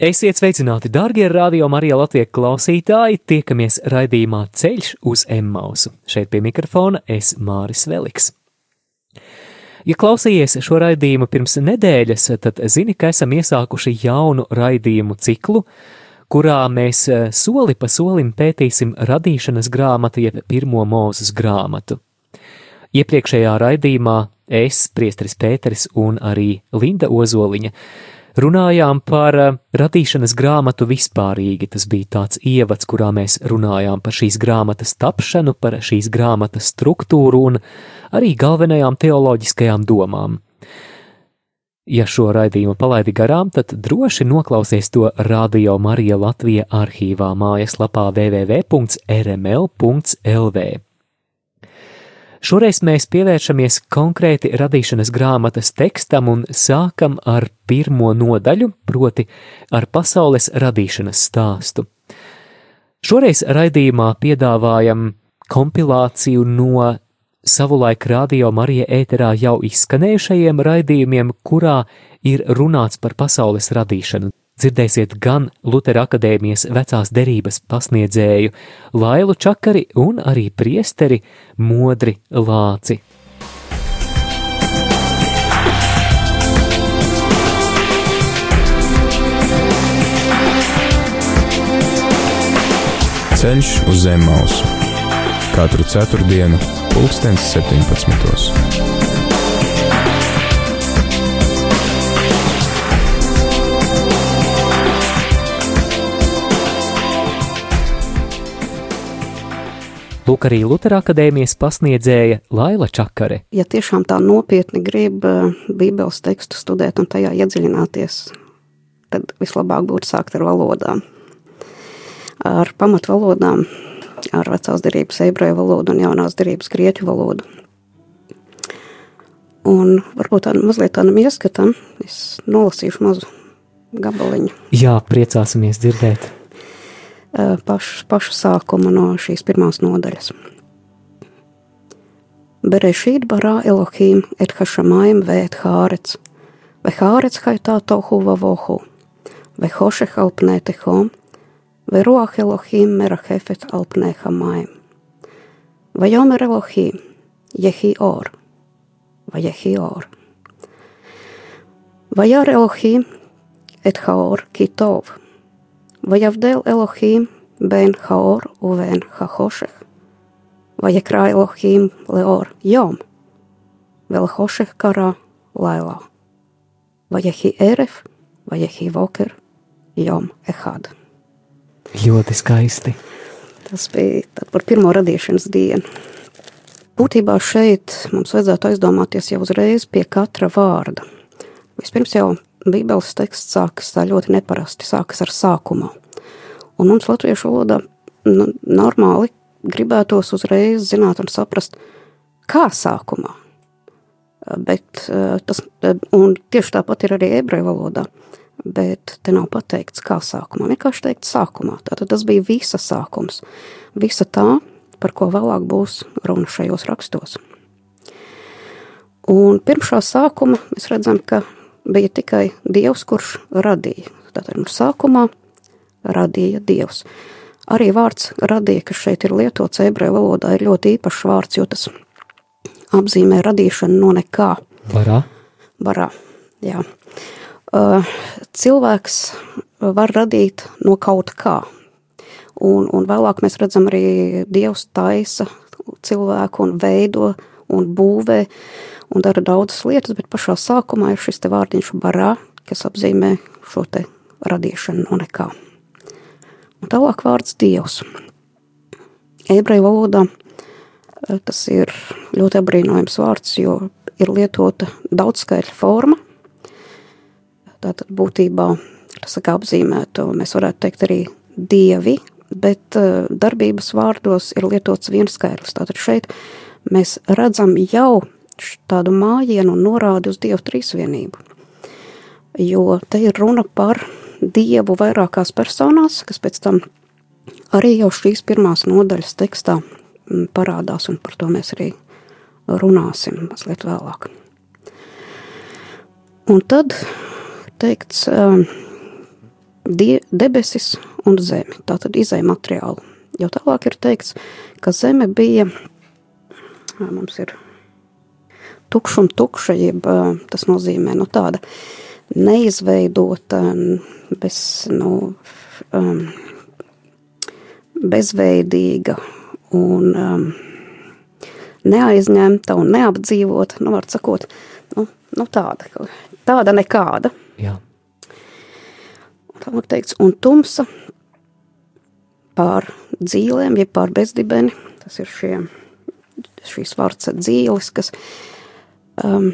Esiet sveicināti, darbie radio Marija Latvijas klausītāji! Tiekamies raidījumā Ceļš uz Emmausu. Šeit pie mikrofona es Māris Veliks. Ja klausījies šo raidījumu pirms nedēļas, tad zini, ka esam iesākuši jaunu raidījumu ciklu, kurā mēs eh, soli pa solim pētīsim radīšanas grāmatu, jeb pirmo mūzes grāmatu. Iepriekšējā raidījumā es, Priesteris Pēteris un arī Linda Ozoliņa runājām par eh, radīšanas grāmatu vispārīgi. Tas bija tāds ievads, kurā mēs runājām par šīs grāmatas tapšanu, par šīs grāmatas struktūru un arī galvenajām teoloģiskajām domām. Ja šo raidījumu palaidi garām, tad droši noklausies to Radio Marija Latvija arhīvā mājaslapā www.rml.lv. Šoreiz mēs pievēršamies konkrēti radīšanas grāmatas tekstam un sākam ar pirmo nodaļu, proti ar pasaules radīšanas stāstu. Šoreiz raidījumā piedāvājam kompilāciju no savulaik radio Marija ēterā jau izskanējušajiem raidījumiem, kurā ir runāts par pasaules radīšanu dzirdēsiet gan Lutera akadēmijas vecās derības pasniedzēju Lailu Čakari un arī priesteri Modri Lāci. Ceļš uz zem mausu katru ceturtdienu, pulkstens 17. Lūk, arī Lutera akadēmijas pasniedzēja Laila Čakare. Ja tiešām tā nopietni grib eh, Bībeles tekstu studēt un tajā iedziļināties, tad vislabāk būtu sākt ar valodām. Ar pamatvalodām, ar vecās derības ebreju valodu un jaunās derības grieķu valodu. Un varbūt tādam mazliet tādam ieskatam, es nolasīšu mazu gabaliņu. Jā, priecāsimies dzirdēt pašu, pašu sākumu no šīs pirmās nodaļas. Berešīt barā Elohim et hašamaim vēt hārets, vai hārets haitā tohu vavohu, vai hošeh alpnē tehom, vai roach Elohim mera hefet alpnē hamaim. Vai jomer Elohim, jehi or, vai jehi or. Vai ar Elohim et haor kitov, ויבדל אלוהים בין האור ובין החושך. ויקרא אלוהים לאור יום, ולחושך קרא לילה. ויהי ערב, ויהי בוקר, jom ehad. Ļoti skaisti. Tas bija par pirmo radīšanas dienu. Būtībā šeit mums vajadzētu aizdomāties jau uzreiz pie katra vārda. Vispirms jau Bībeles teksts sākas tā ļoti neparasti, sākas ar sākumu. Un mums latviešu valodā nu, normāli gribētos uzreiz zināt un saprast, kā sākumā. Bet tas, un tieši tāpat ir arī ebreju valodā, bet te nav pateikts, kā sākumā. Vienkārši teikt sākumā. Tātad tas bija visa sākums. Visa tā, par ko vēlāk būs runa šajos rakstos. Un pirms šā sākuma mēs redzam, ka bija tikai Dievs, kurš radīja. Tātad no sākumā radīja Dievs. Arī vārds radīja, kas šeit ir lietots ebreju valodā, ir ļoti īpašs vārds, jo tas apzīmē radīšanu no nekā. Barā. Barā, jā. Cilvēks var radīt no kaut kā. Un, un vēlāk mēs redzam arī Dievs taisa cilvēku un veido un būvē un dara daudzas lietas, bet pašā sākumā ir šis te vārdiņš barā, kas apzīmē šo te radīšanu no nekā. Un tālāk vārds Dievs. Ebreju valodā eh, tas ir ļoti apbrīnojams vārds, jo ir lietota daudzskaitļa forma. Tātad būtībā saka, apzīmētu, mēs varētu teikt arī dievi, bet uh, darbības vārdos ir lietots viens skaitlis. Tātad šeit mēs redzam jau tādu mājienu un norādi uz Dievu trīsvienību. Jo te ir runa par Dievu vairākās personās, kas pēc tam arī jau šīs pirmās nodaļas tekstā mm, parādās, un par to mēs arī runāsim mazliet vēlāk. Un tad teikts um, die, debesis un zemi, tātad izēja materiālu. Jo tālāk ir teikts, ka zeme bija, mums ir tukša un tukša, jeb tas nozīmē nu, tāda neizveidota, bez, nu, um, bezveidīga un um, neaizņemta un neapdzīvota, nu, var sakot, nu, nu tāda, tāda nekāda. Jā. Tālāk teikts, un tumsa pār dzīlēm, jeb pār bezdibeni, tas ir šie, šīs vārds dzīles, kas, um,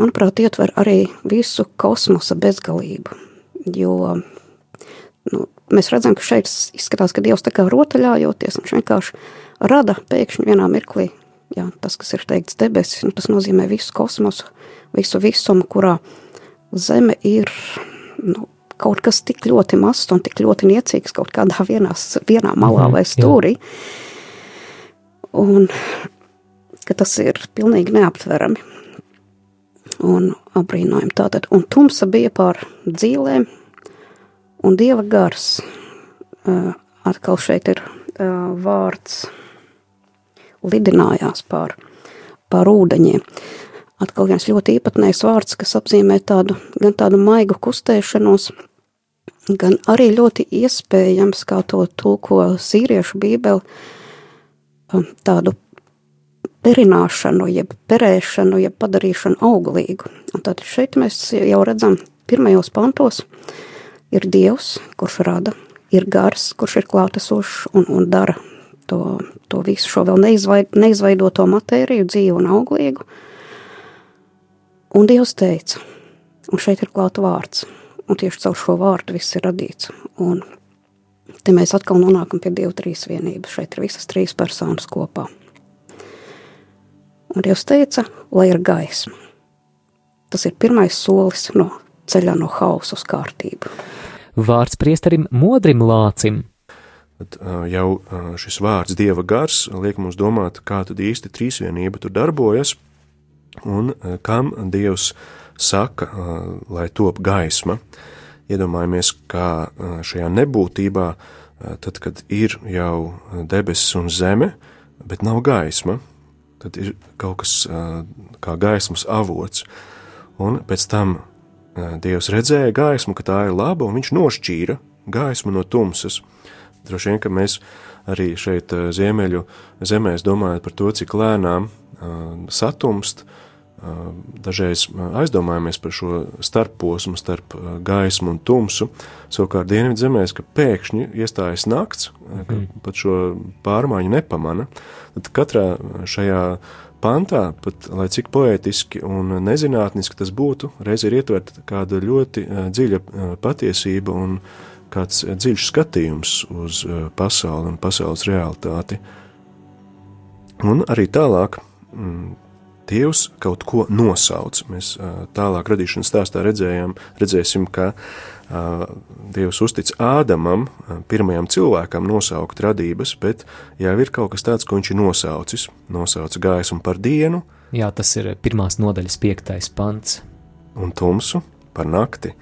manuprāt, ietver arī visu kosmosa bezgalību, jo, nu, mēs redzam, ka šeit izskatās, ka Dievs tā kā rotaļājoties, viņš vienkārši rada pēkšņi vienā mirklī, jā, tas, kas ir teikts debesis, nu, tas nozīmē visu kosmosu, visu visumu, kurā zeme ir, nu, kaut kas tik ļoti mazs un tik ļoti niecīgs kaut kādā vienās, vienā malā mhm, vai stūrī. Jā. Un ka tas ir pilnīgi neaptverami un apbrīnojami. Tātad, un tumsa bija pār dzīlēm, un dieva gars. Uh, atkal šeit ir uh, vārds lidinājās pār, pār ūdeņiem. Atkal viens ļoti īpatnējs vārds, kas apzīmē tādu, gan tādu maigu kustēšanos, gan arī ļoti iespējams, kā to tulko sīriešu bībeli, um, tādu perināšanu, jeb perēšanu, jeb padarīšanu auglīgu. Un tad šeit mēs jau redzam pirmajos pantos ir Dievs, kurš rada, ir gars, kurš ir klātesošs un, un dara to, to visu šo vēl neizvaid, neizveidoto matēriju dzīvu un auglīgu, Un Dievs teica, un šeit ir klāta vārds, un tieši caur šo vārdu viss ir radīts. Un te mēs atkal nonākam pie Dieva trīsvienības. Šeit ir visas trīs personas kopā. Un Dievs teica, lai ir gaisma. Tas ir pirmais solis no ceļā no hausa uz kārtību. Vārds priesterim Modrim Lācim. Tad, jau šis vārds Dieva gars liek mums domāt, kā tad īsti trīsvienība tur darbojas un kam Dievs saka, lai top gaisma. Iedomājamies, kā šajā nebūtībā, tad, kad ir jau debesis un zeme, bet nav gaisma, tad ir kaut kas kā gaismas avots. Un pēc tam Dievs redzēja gaismu, ka tā ir laba, un viņš nošķīra gaismu no tumsas. Droši vien, ka mēs arī šeit ziemeļu zemēs domājam par to, cik lēnām satumst, uh, Dažreiz aizdomājamies par šo starposmu starp gaismu un tumsu. Savukārt dienvidzemēs, ka pēkšņi iestājas nakts, ka mm. pat šo pārmaiņu nepamana. Tad katrā šajā pantā, pat lai cik poētiski un nezinātniski tas būtu, reiz ir ietverta kāda ļoti dziļa patiesība un kāds dziļš skatījums uz pasauli un pasaules realitāti. Un arī tālāk Dievs kaut ko nosauc. Mēs tālāk radīšanas stāstā redzējām, redzēsim, ka Dievs uztic Ādamam, pirmajam cilvēkam, nosaukt radības, bet jau ir kaut kas tāds, ko viņš ir nosaucis. Nosauca gaismu par dienu. Jā, tas ir pirmās nodaļas piektais pants. Un tumsu par nakti.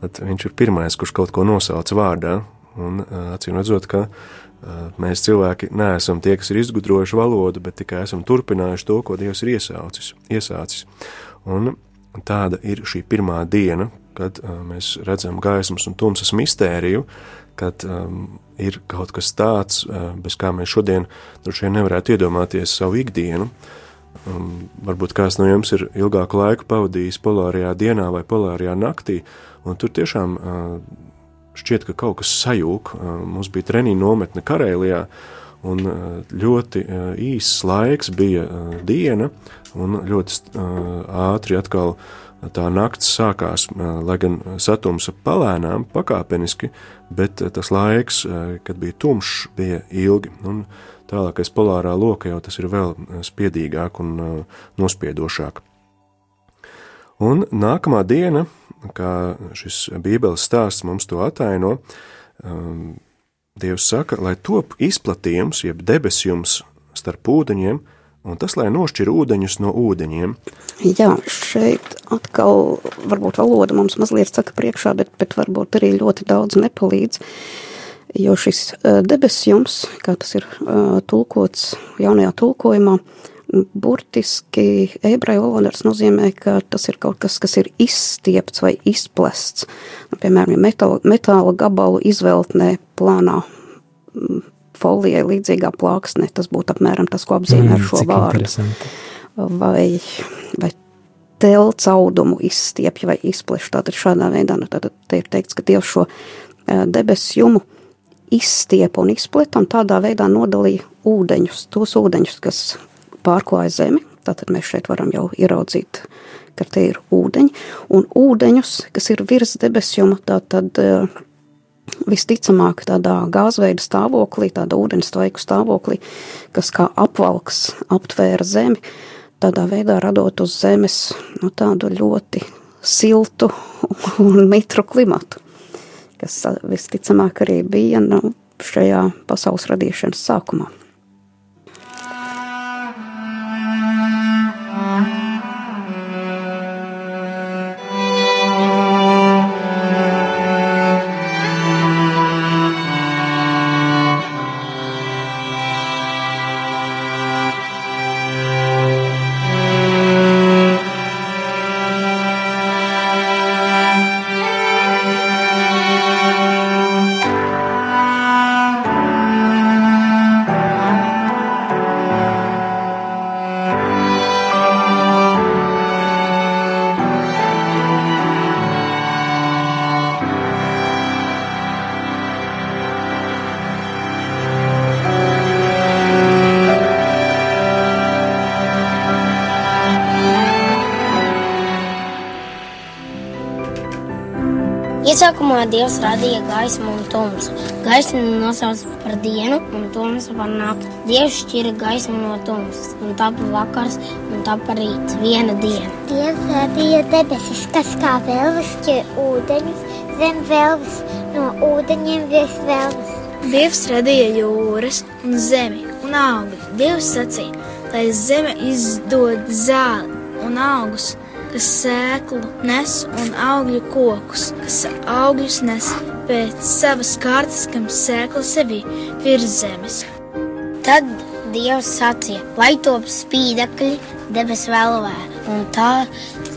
Tad viņš ir pirmais, kurš kaut ko nosauc vārdā. Un acīm redzot, ka Mēs cilvēki neesam tie, kas ir izgudrojuši valodu, bet tikai esam turpinājuši to, ko Dievs ir iesācis. iesācis. Un tāda ir šī pirmā diena, kad mēs redzam gaismas un tumsas mistēriju, kad um, ir kaut kas tāds, bez kā mēs šodien droši vien nevarētu iedomāties savu ikdienu. Um, varbūt kāds no jums ir ilgāku laiku pavadījis polārajā dienā vai polārajā naktī, un tur tiešām uh, šķiet, ka kaut kas sajūg. Mums bija treniņa nometne Karēlijā, un ļoti īss laiks bija diena, un ļoti ātri atkal tā nakts sākās, lai gan satumsa palēnām, pakāpeniski, bet tas laiks, kad bija tumšs, bija ilgi. Un tālākais polārā loka jau tas ir vēl spiedīgāk un nospiedošāk. Un nākamā diena, kā šis Bībeles stāsts mums to ataino, Dievs saka, lai top izplatījums, jeb debesjums starp ūdeņiem, un tas, lai nošķir ūdeņus no ūdeņiem. Jā, šeit atkal varbūt valoda mums mazliet saka priekšā, bet, bet varbūt arī ļoti daudz nepalīdz. Jo šis debesjums, kā tas ir tulkots jaunajā tulkojumā, burtiski ebreju valodas nozīmē, ka tas ir kaut kas, kas ir izstiepts vai izplests. Nu, piemēram, ja metāla, metāla gabalu izveltnē plānā folijai līdzīgā plāksne. Tas būtu apmēram tas, ko apzīmē ar mm, šo vārdu. Vai, vai telts audumu izstiepja vai izpleš. Tātad šādā veidā nu, tad te ir teikts, ka Dievs šo debesu jumu izstiepa un izpleta un tādā veidā nodalīja ūdeņus, tos ūdeņus, kas pārklāja zemi. Tātad mēs šeit varam jau ieraudzīt, ka te ir ūdeņi, un ūdeņus, kas ir virs debesjuma, tātad visticamāk tādā gāzveida stāvoklī, tādā ūdenstvaiku stāvoklī, kas kā apvalks aptvēra zemi, tādā veidā radot uz zemes nu, tādu ļoti siltu un mitru klimatu, kas visticamāk arī bija nu, šajā pasaules radīšanas sākumā. Iesākumā Dievs radīja gaismu un tumsu. Gaismu nosauca par dienu, un tumsu par nakti. Dievs šķira gaismu no tumsas, un tapa vakars, un tapa rīts, viena diena. Dievs radīja debesis, kas kā vēlves šķir ūdeņus, zem vēlves, no ūdeņiem virs vēlves. Dievs radīja jūras un zemi un augļus. Dievs sacīja, lai zeme izdod zāli un augus kas sēklu nes un augļu kokus, kas augļus nes pēc savas kārtas, kam sēkla sevi virs zemes. Tad Dievs sacīja, lai top spīdekļi debesu vēlvē, un tā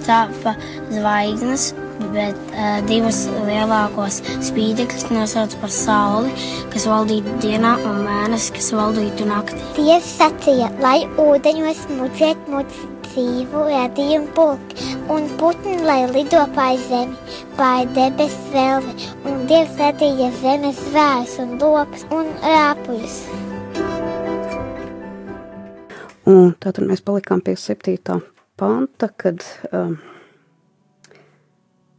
tāpa zvaigznes, bet uh, divas lielākos spīdekļus nosauc par sauli, kas valdītu dienā, un mēnesi, kas valdītu naktī. Dievs sacīja, lai ūdeņos mucēt mucēt dzīvu radījumu pulki, un putni, lai lido pāri zemi, pāri debesu velvi, un Dievs radīja zemes zvērs un lopas un rāpuļus. Un tātad mēs palikām pie septītā panta, kad um,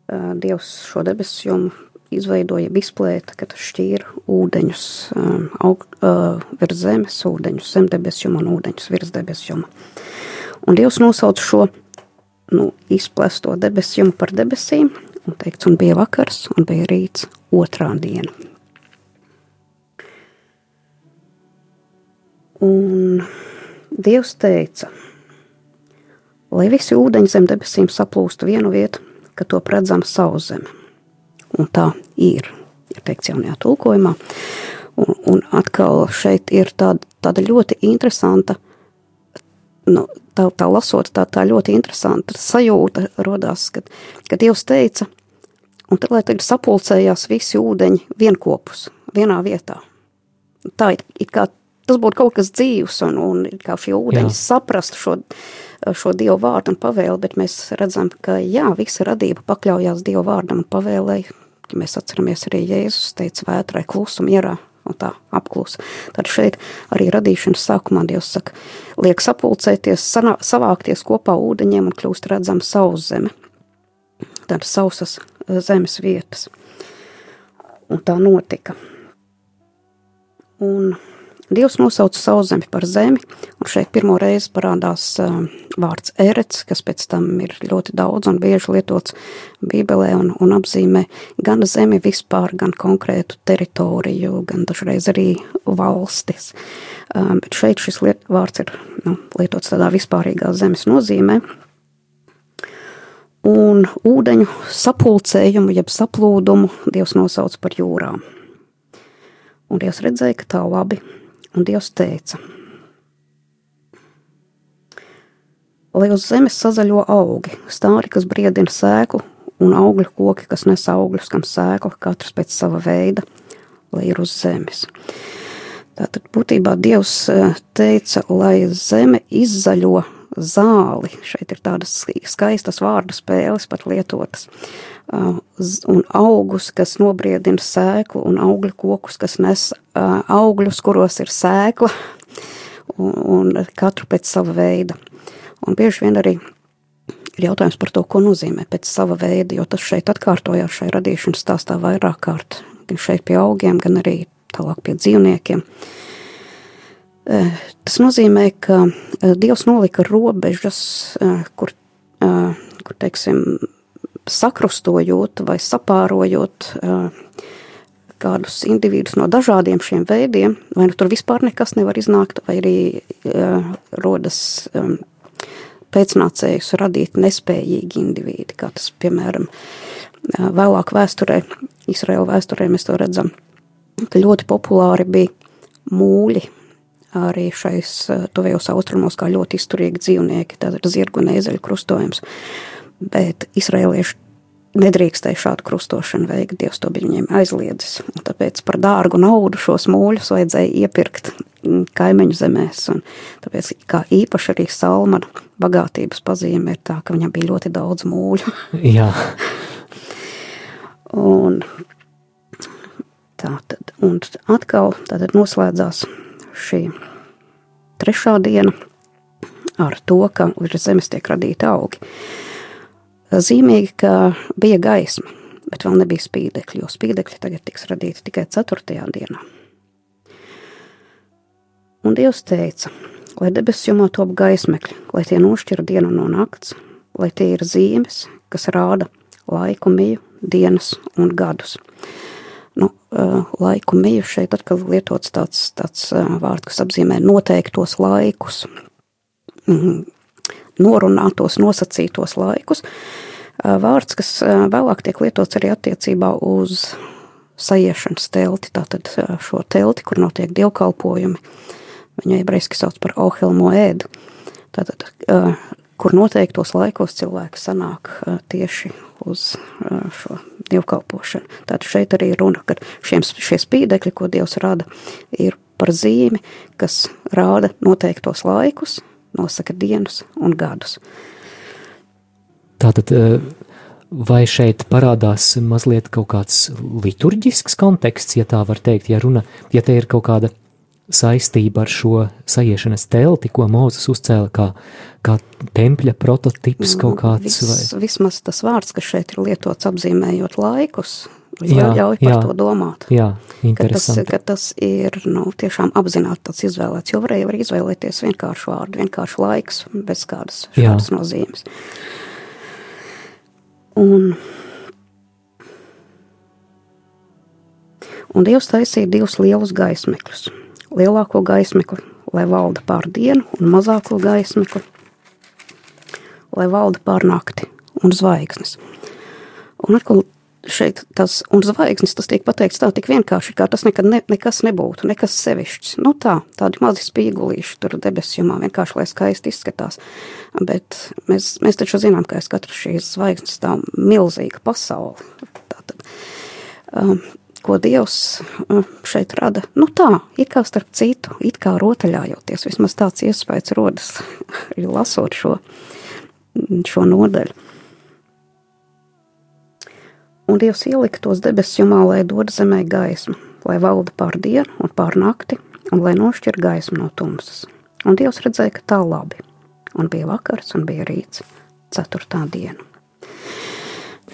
uh, Dievs šo debesu jomu izveidoja izplēta, kad šķīra ūdeņus um, aug, uh, virs zemes, ūdeņus zem debesjuma un ūdeņus virs debesjuma. Un Dievs nosauc šo nu, izplesto debesjumu par debesīm, un teikts, un bija vakars, un bija rīts otrā diena. Un Dievs teica, lai visi ūdeņi zem debesīm saplūst vienu vietu, ka to redzama sauszeme. Un tā ir, ir teikts jaunajā tulkojumā. Un, un atkal šeit ir tāda, tāda ļoti interesanta nu, tā, tā lasot, tā, tā ļoti interesanta sajūta radās, kad, kad Dievs teica, un tad, lai tagad sapulcējās visi ūdeņi vienkopus, vienā vietā. Tā ir, ir kā, tas būtu kaut kas dzīvs, un, un kā šie ūdeņi jā. saprast šo, šo Dievu vārdu un pavēli, bet mēs redzam, ka jā, visa radība pakļaujās Dievu vārdam un pavēlēji, ja mēs atceramies arī Jēzus teica vētrai klusu mierā, un tā apklusa. Tad šeit arī radīšanas sākumā Dievs saka, liek sapulcēties, savākties kopā ūdeņiem un kļūst redzama sauszeme. tādas sausas zemes vietas. Un tā notika. Un Dievs nosauca savu zemi par zemi, un šeit pirmo reizi parādās uh, vārds erets, kas pēc tam ir ļoti daudz un bieži lietots Bībelē un, un apzīmē gan zemi vispār, gan konkrētu teritoriju, gan dažreiz arī valstis. Uh, bet šeit šis liet, vārds ir nu, lietots tādā vispārīgā zemes nozīmē. Un ūdeņu sapulcējumu, jeb saplūdumu Dievs nosauca par jūrām. Un Dievs redzēja, ka tā labi Un Dievs teica, lai uz zemes sazaļo augi, stāri, kas briedina sēklu, un augļu koki, kas nes augļus, kam sēkla, katrs pēc sava veida, lai ir uz zemes. Tātad būtībā Dievs e, teica, lai zeme izzaļo zāli. Šeit ir tādas skaistas vārdu spēles pat lietotas. Uh, un augus, kas nobriedina sēklu, un augļu kokus, kas nes augļus, kuros ir sēkla, un, un katru pēc sava veida. Un bieži vien arī ir jautājums par to, ko nozīmē pēc sava veida, jo tas šeit atkārtojās šai radīšanas stāstā vairāk kārt, gan šeit pie augiem, gan arī tālāk pie dzīvniekiem. Tas nozīmē, ka Dievs nolika robežas, kur, kur teiksim, sakrustojot vai sapārojot kādus individus no dažādiem šiem veidiem, vai nu tur vispār nekas nevar iznākt, vai arī rodas pēcnācējus radīt nespējīgi individi, kā tas, piemēram, vēlāk vēsturē, Izraela vēsturē mēs to redzam, ka ļoti populāri bija mūļi, arī šais tuvējos austrumos kā ļoti izturīgi dzīvnieki, tātad zirgu un ezeļu krustojums. Bet izrēlieši nedrīkstēja šādu krustošanu veikt, Dievs to bija viņiem aizliedzis. Tāpēc par dārgu naudu šos mūļus vajadzēja iepirkt kaimiņu zemēs. Un tāpēc kā īpaši arī Salmana bagātības pazīme ir tā, ka viņam bija ļoti daudz mūļu. Jā. un tā tad, un atkal tātad noslēdzās šī trešā diena ar to, ka uz zemes tiek radīti augi zīmīgi, ka bija gaisma, bet vēl nebija spīdekļi, jo spīdekļi tagad tiks radīti tikai 4. dienā. Un Dievs teica, lai debesis jumā top gaismekļi, lai tie nošķira dienu no nakts, lai tie ir zīmes, kas rāda laiku miju, dienas un gadus. Nu, laiku miju šeit atkal lietots tāds, tāds vārds, kas apzīmē noteiktos laikus, mhm norunātos, nosacītos laikus. Vārds, kas vēlāk tiek lietots arī attiecībā uz sajiešanas telti, tātad šo telti, kur notiek dievkalpojumi. Viņu ebrejiski sauc par Ohelmo ēdu. Tātad, kur noteiktos laikos cilvēki sanāk tieši uz šo dievkalpošanu. Tātad šeit arī runa, ka šiem, šie spīdekļi, ko Dievs rada, ir par zīmi, kas rāda noteiktos laikus, nosaka dienas un gadus. Tātad, eh, vai šeit parādās mazliet kaut kāds liturģisks konteksts, ja tā var teikt, ja runa, ja te ir kaut kāda saistība ar šo sajiešanas telti, ko Mozus uzcēla kā, kā tempļa prototips kaut kāds? Vis, vai? Vismaz tas vārds, kas šeit ir lietots apzīmējot laikus, jā, ļauj par jā, to domāt. Jā, ka tas, ka tas ir nu, tiešām apzināti tāds izvēlēts, jo varēja var izvēlēties vienkāršu vārdu, vienkāršu laiks, bez kādas šādas jā. nozīmes. Un, un Dievs taisīja divus lielus gaismekļus. Lielāko gaismekli, lai valda pār dienu, un mazāko gaismekli, lai valda pār nakti un zvaigznes. Un atkal šeit tas, un zvaigznes tas tiek pateikts tā tik vienkārši, kā tas nekad ne, nekas nebūtu, nekas sevišķs. Nu tā, tādi mazi spīgulīši tur debesjumā, vienkārši, lai skaisti izskatās. Bet mēs, mēs taču zinām, ka aiz katras šīs zvaigznes tā milzīga pasaule. Tātad, um, ko Dievs um, šeit rada, nu tā, it kā starp citu, it kā rotaļājoties, vismaz tāds iespējas rodas, lasot šo, šo nodaļu. Un Dievs ielika tos debesis jumā, lai dod zemē gaismu, lai valda pār dienu un pār nakti, un lai nošķir gaismu no tumsas. Un Dievs redzēja, ka tā labi, un bija vakars un bija rīts, ceturtā diena.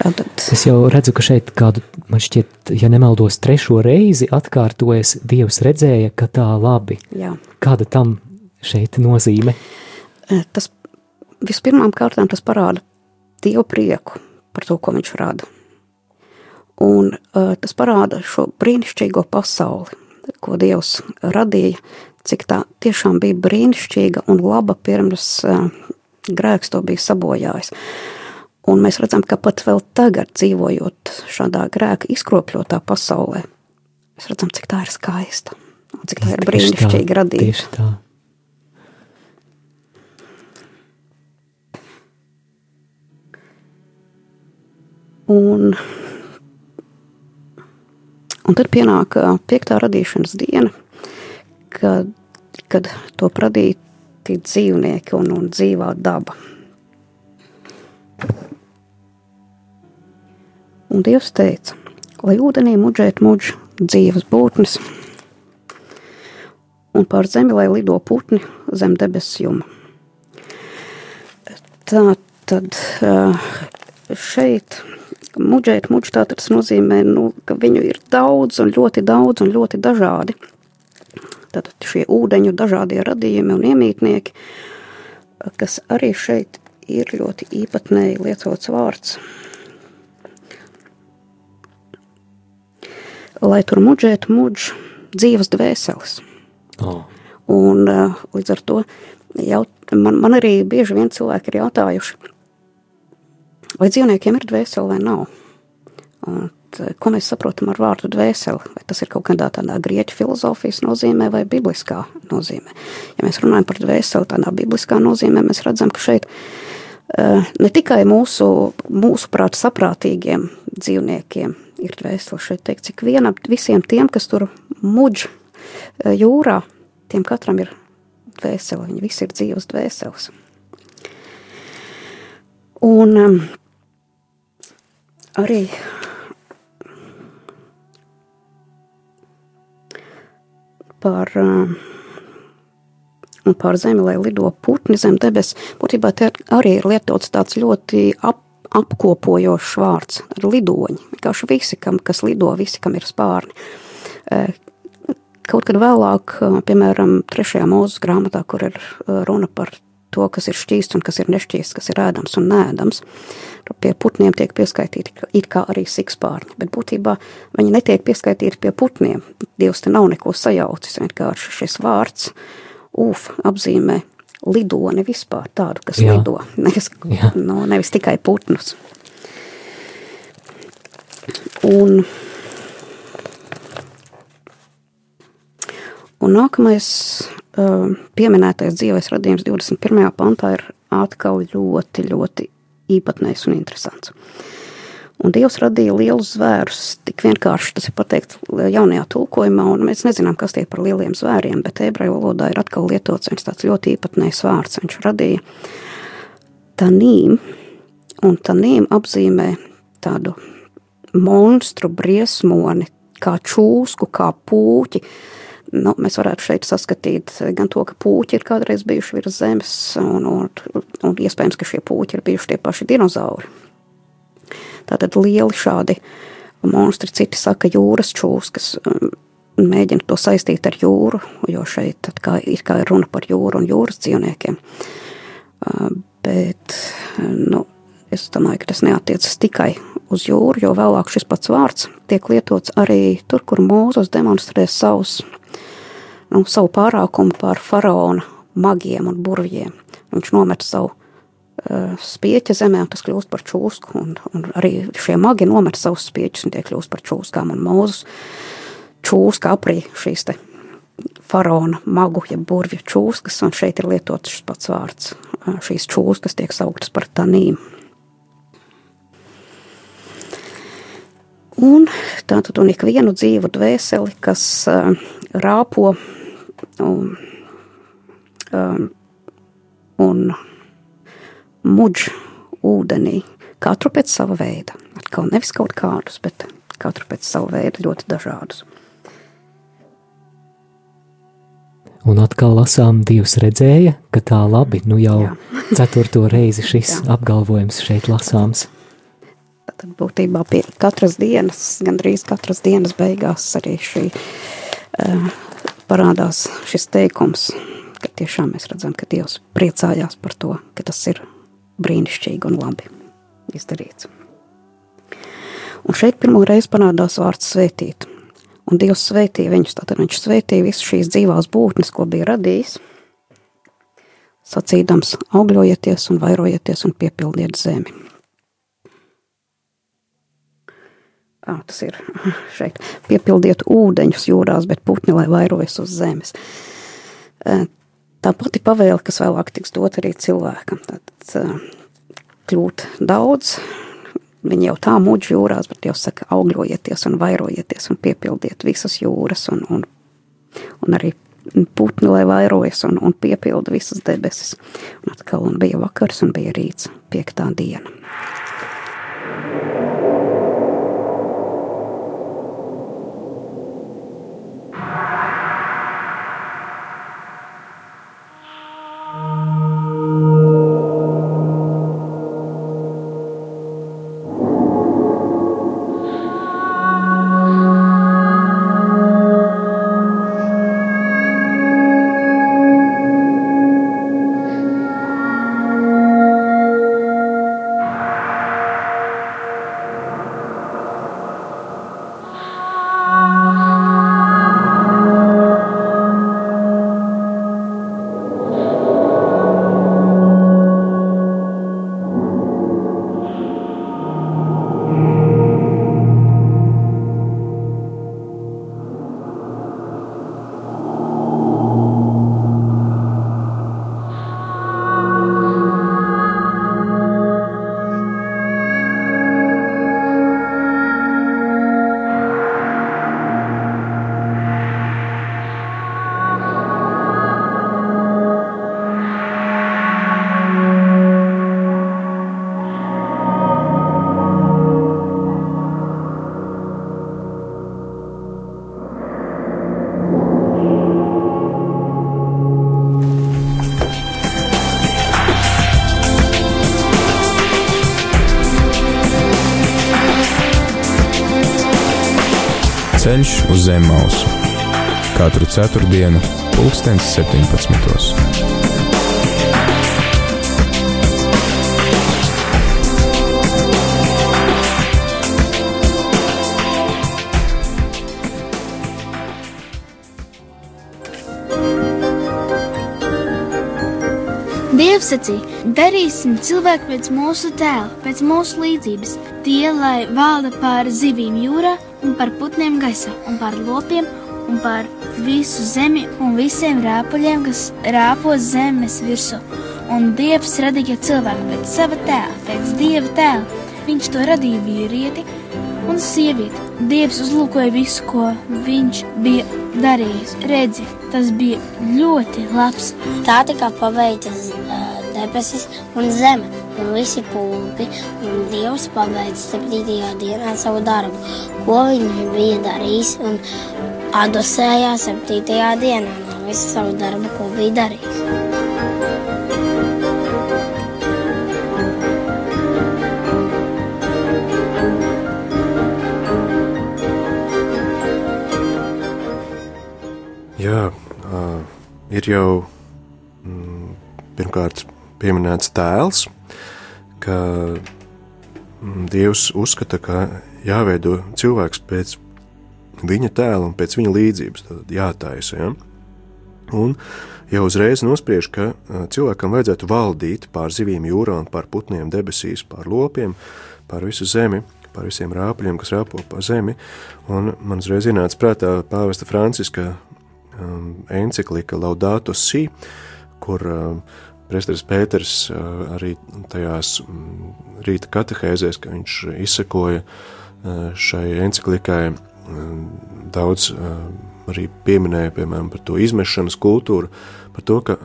Tātad, Es jau redzu, ka šeit kādu, man šķiet, ja nemaldos, trešo reizi atkārtojas, Dievs redzēja, ka tā labi. jā, Kāda tam šeit nozīme? E, tas vispirmām kārtām tas parāda Dievu prieku par to, ko viņš rada. Un uh, tas parāda šo brīnišķīgo pasauli, ko Dievs radīja, cik tā tiešām bija brīnišķīga un laba pirms uh, grēks to bija sabojājis. Un mēs redzam, ka pat vēl tagad, dzīvojot šādā grēka izkropļotā pasaulē, mēs redzam, cik tā ir skaista un cik tā ir brīnišķīgi radīta. Un, un tad pienāk piektā radīšanas diena, kad, kad to radīti dzīvnieki un, un dzīvā daba. Un Dievs teica, lai ūdenī muģēt muģ dzīves būtnes, un pār zemi, lai lido putni zem debesu juma. Tā tad šeit muģēt, muģ tā tas nozīmē, nu, ka viņu ir daudz un ļoti daudz un ļoti dažādi. Tātad šie ūdeņu dažādie radījumi un iemītnieki, kas arī šeit ir ļoti īpatnēji lietots vārds. Lai tur muģētu muģ dzīves dvēseles. Oh. Un uh, līdz ar to jau, man, man arī bieži vien cilvēki ir jautājuši, vai dzīvniekiem ir dvēsele vai nav. Un, ko mēs saprotam ar vārdu dvēseli? Vai tas ir kaut kādā tādā grieķu filozofijas nozīmē vai bibliskā nozīmē? Ja mēs runājam par dvēseli tādā bibliskā nozīmē, mēs redzam, ka šeit uh, ne tikai mūsu, mūsu prāt saprātīgiem dzīvniekiem ir dvēseli, šeit teikt, cik vienam, visiem tiem, kas tur muģ uh, jūrā, tiem katram ir dvēsele, viņi visi ir dzīves dvēseles. Un um, arī par, um, un par zemi, lai lido putni zem debes, būtībā te arī ir lietots tāds ļoti ap, apkopojošs vārds - lidoņi. Vienkārši visi, kam, kas lido, visi, kam ir spārni. Eh, Kaut kad vēlāk, eh, piemēram, trešajā mūzes grāmatā, kur ir eh, runa par to, kas ir šķīsts un kas ir nešķīsts, kas ir ēdams un nēdams, tur pie putniem tiek pieskaitīti ka- it kā arī sikspārņi, bet būtībā viņi netiek pieskaitīti pie putniem. Dievs te nav neko sajaucis, vienkārši šis vārds ūf apzīmē lidoni vispār tādu, kas Jā. lido, nevis, Jā. no, nevis tikai putnus. Un Un nākamais uh, pieminētais dzīves radījums 21. pantā ir atkal ļoti, ļoti īpatnējs un interesants. Un Dievs radīja lielus zvērus, tik vienkārši tas ir pateikt jaunajā tulkojumā, un mēs nezinām, kas tie par lieliem zvēriem, bet ebreju valodā ir atkal lietots viens tāds ļoti īpatnējs vārds. Viņš radīja tanīm, un tanīm apzīmē tādu monstru briesmoni, kā čūsku, kā puķi, nu, mēs varētu šeit saskatīt gan to, ka puķi ir kādreiz bijuši virs zemes, un, un, un iespējams, ka šie puķi ir bijuši tie paši dinozauri. Tātad lieli šādi monstri, citi saka, jūras čūskas, um, mēģina to saistīt ar jūru, jo šeit kā, ir kā runa par jūru un jūras dzīvniekiem. Uh, Bet nu, es domāju, ka tas neatiecas tikai uz jūru, jo vēlāk šis pats vārds tiek lietots arī tur, kur Mūzes demonstrē savus nu, savu pārākumu pār faraona magiem un burvjiem. Viņš nomet savu uh, spieķa zemē, un tas kļūst par čūsku. Un, un arī šie magi nomet savus spieķus, un tie kļūst par čūskām. Un mūzes čūska aprī šīs te faraona magu, ja burvju čūskas, un šeit ir lietots šis pats vārds. Uh, šīs čūskas tiek sauktas par tanīm. Un tātad un ikvienu dzīvu dvēseli, kas uh, rāpo un, um, un muģ ūdenī, katru pēc sava veida. Atkal nevis kaut kādus, bet katru pēc sava veida ļoti dažādus. Un atkal lasām, Dievs redzēja, ka tā labi, nu jau Jā. ceturto reizi šis Jā. apgalvojums šeit lasāms. Tad būtībā pie katras dienas, gandrīz katras dienas beigās arī šī uh, parādās šis teikums, ka tiešām mēs redzam, ka Dievs priecājās par to, ka tas ir brīnišķīgi un labi izdarīts. Un šeit pirmo reizi parādās vārds svētīt. Un Dievs svētīja viņus, tātad viņš svētīja visas šīs dzīvās būtnes, ko bija radījis, sacīdams augļojieties un vairojieties un piepildiet zemi. À, tas ir šeit. Piepildiet ūdeņus jūrās, bet putni lai vairojas uz zemes. Tā pati pavēle, kas vēlāk tiks dot arī cilvēkam. Tad kļūt daudz, viņi jau tā muģi jūrās, bet jau saka augļojieties un vairojieties un piepildiet visas jūras un, un, un arī putni, lai vairojas un, un piepilda visas debesis. Un atkal un bija vakars un bija rīts, piektā diena. Ceļš uz zem mausu katru ceturtdienu, pulkstens 17. Dievs sacīja, darīsim cilvēku pēc mūsu tēla, pēc mūsu līdzības. Tie, lai valda pār zivīm jūrā, un par putniem gaisā, un par lopiem, un par visu zemi, un visiem rāpuļiem, kas rāpo zemes virsū. Un Dievs radīja cilvēku pēc sava tēla, pēc Dieva tēla. Viņš to radīja vīrieti un sievieti. Dievs uzlūkoja visu, ko viņš bija darījis. Redzi, tas bija ļoti labs. Tā tika paveiktas debesis un zeme un visi pulki, un Dievs pabeidza septītajā dienā savu darbu, ko viņš bija darījis, un atdusējā septītajā dienā no visu savu darbu, ko bija darījis. Jā, uh, ir jau mm, pirmkārt pieminēts tēls, ka mm, Dievs uzskata, ka jāveido cilvēks pēc viņa tēla un pēc viņa līdzības, tad jātaisa. Ja? Un jau uzreiz nospriež, ka cilvēkam vajadzētu valdīt pār zivīm jūrā un pār putniem debesīs, pār lopiem, pār visu zemi, pār visiem rāpļiem, kas rāpo pa zemi. Un man uzreiz ienāca prātā pāvesta Franciska um, encyklika Laudato Si, kur um, Presteris Pēters uh, arī tajās um, rīta katehēzēs, ka viņš izsekoja uh, šai encyklikai um, daudz uh, arī pieminēja, piemēram, par to izmešanas kultūru, par to, ka,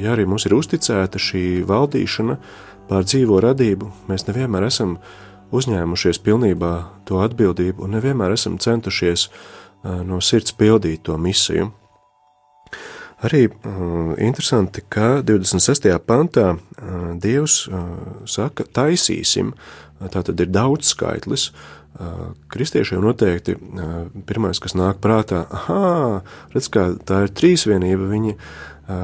ja arī mums ir uzticēta šī valdīšana pār dzīvo radību, mēs nevienmēr esam uzņēmušies pilnībā to atbildību un nevienmēr esam centušies no sirds pildīt to misiju. Arī uh, interesanti, ka 26. pantā uh, Dievs uh, saka, taisīsim, tā tad ir daudz skaitlis. Uh, kristiešiem noteikti uh, pirmais, kas nāk prātā, ah, redz, kā tā ir trīsvienība, viņi uh,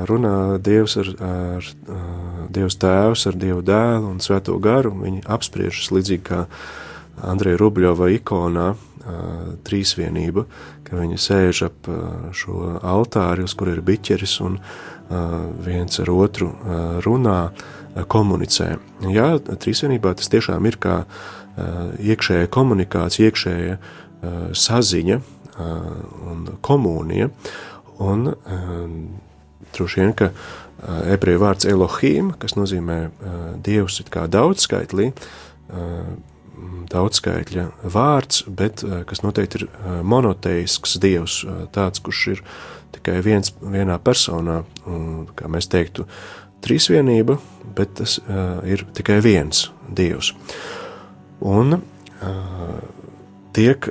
runā Dievs ar, ar Dievs tēvs, ar Dievu dēlu un svēto garu, viņi apspriežas līdzīgi kā Andreja Rubļova ikonā, trīsvienība, ka viņi sēž ap šo altāri, uz kur ir biķeris un viens ar otru runā, komunicē. Jā, trīsvienībā tas tiešām ir kā iekšēja komunikācija, iekšēja saziņa un komunija, un droši vien, ka ebreju vārds Elohim, kas nozīmē dievs it kā daudzskaitlī, daudzskaitļa vārds, bet eh, kas noteikti ir eh, monoteisks dievs, eh, tāds, kurš ir tikai viens, vienā personā, un, kā mēs teiktu, trīsvienība, bet tas ir tikai viens dievs. Un tiek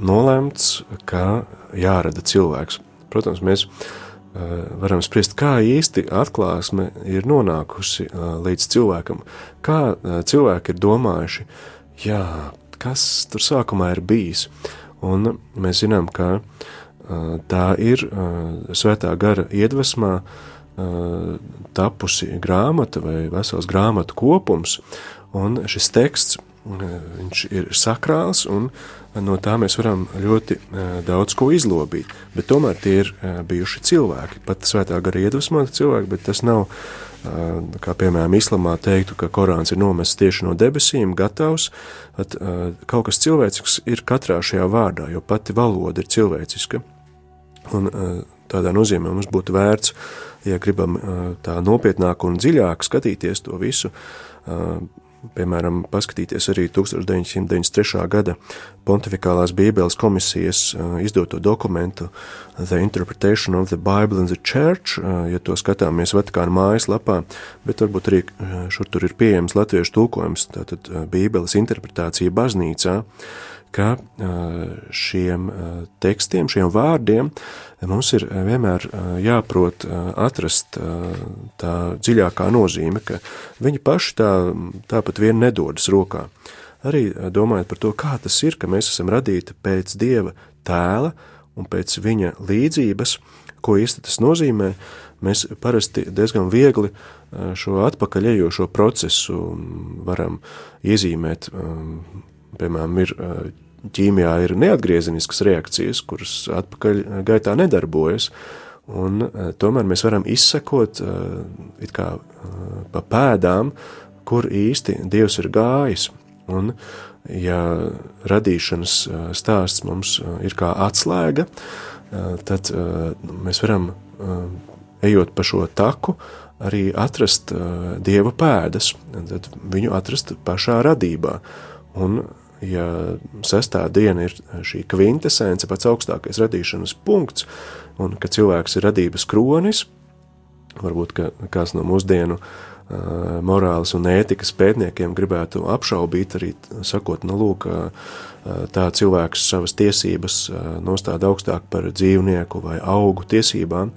nolēmts, ka jārada cilvēks. Protams, mēs varam spriest, kā īsti atklāsme ir nonākusi līdz cilvēkam, kā cilvēki ir domājuši, jā, kas tur sākumā ir bijis. Un mēs zinām, ka tā ir svētā gara iedvesmā tapusi grāmata vai vesels grāmatu kopums, un šis teksts viņš ir sakrāls, un no tā mēs varam ļoti daudz ko izlobīt. Bet tomēr tie ir bijuši cilvēki, pat svētā gara iedvesmoti cilvēki, bet tas nav, kā piemēram, islamā teiktu, ka Korāns ir nomests tieši no debesīm, gatavs, at, kaut kas cilvēcisks ir katrā šajā vārdā, jo pati valoda ir cilvēciska. Un tādā nozīmē mums būtu vērts, ja gribam tā nopietnāk un dziļāk skatīties to visu, piemēram, paskatīties arī 1993. gada Pontificālās Bībeles komisijas izdoto dokumentu The Interpretation of the Bible in the Church, ja to skatāmies Vatikāna mājaslapā, bet varbūt arī šur tur ir pieejams latviešu tulkojums, tātad Bībeles interpretācija baznīcā, ka šiem tekstiem, šiem vārdiem mums ir vienmēr jāprot atrast tā dziļākā nozīme, ka viņi paši tā, tāpat vien nedodas rokā. Arī domājot par to, kā tas ir, ka mēs esam radīti pēc Dieva tēla un pēc viņa līdzības, ko īsti tas nozīmē, mēs parasti diezgan viegli šo atpakaļejošo procesu varam iezīmēt. Piemēram, ir ķīmijā ir neatgriezeniskas reakcijas, kuras atpakaļ gaitā nedarbojas, un tomēr mēs varam izsekot kā pa pēdām, kur īsti Dievs ir gājis, un ja radīšanas stāsts mums ir kā atslēga, tad mēs varam, ejot pa šo taku, arī atrast Dieva pēdas, tad viņu atrast pašā radībā, un ja sestā diena ir šī kvintesence, pats augstākais radīšanas punkts, un ka cilvēks ir radības kronis, varbūt kāds no mūsdienu uh, morāles un ētikas pētniekiem gribētu apšaubīt, arī sakot, nu, lūk, uh, tā cilvēks savas tiesības uh, nostāda augstāk par dzīvnieku vai augu tiesībām,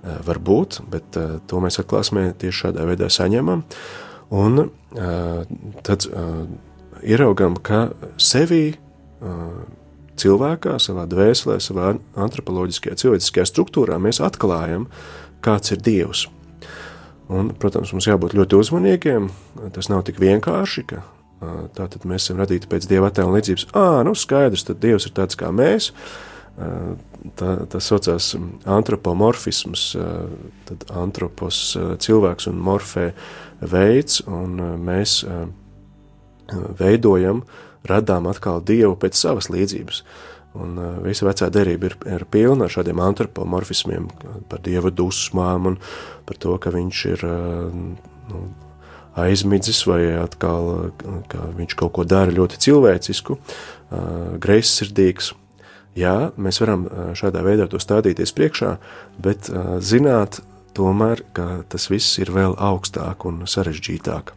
varbūt, bet to mēs atklāsmē tieši šādā veidā saņemam, un tad ieraugām, ka sevī cilvēkā, savā dvēselē, savā antropoloģiskajā, cilvēciskajā struktūrā mēs atklājam, kāds ir Dievs. Un, protams, mums jābūt ļoti uzmanīgiem. Tas nav tik vienkārši, ka tā tad mēs esam radīti pēc Dieva attēla līdzības. Ā, nu skaidrs, tad Dievs ir tāds kā mēs. Tā, tas saucās antropomorfisms, tad antropos cilvēks un morfē veids, un mēs veidojam, radām atkal dievu pēc savas līdzības. Un uh, visa vecā derība ir, ir pilna ar šādiem antropomorfismiem, par dieva dusmām un par to, ka viņš ir uh, nu, aizmidzis vai atkal, ka viņš kaut ko dara ļoti cilvēcisku, greizsirdīgs. Jā, mēs varam šādā veidā to stādīties priekšā, bet zināt tomēr, ka tas viss ir vēl augstāk un sarežģītāk.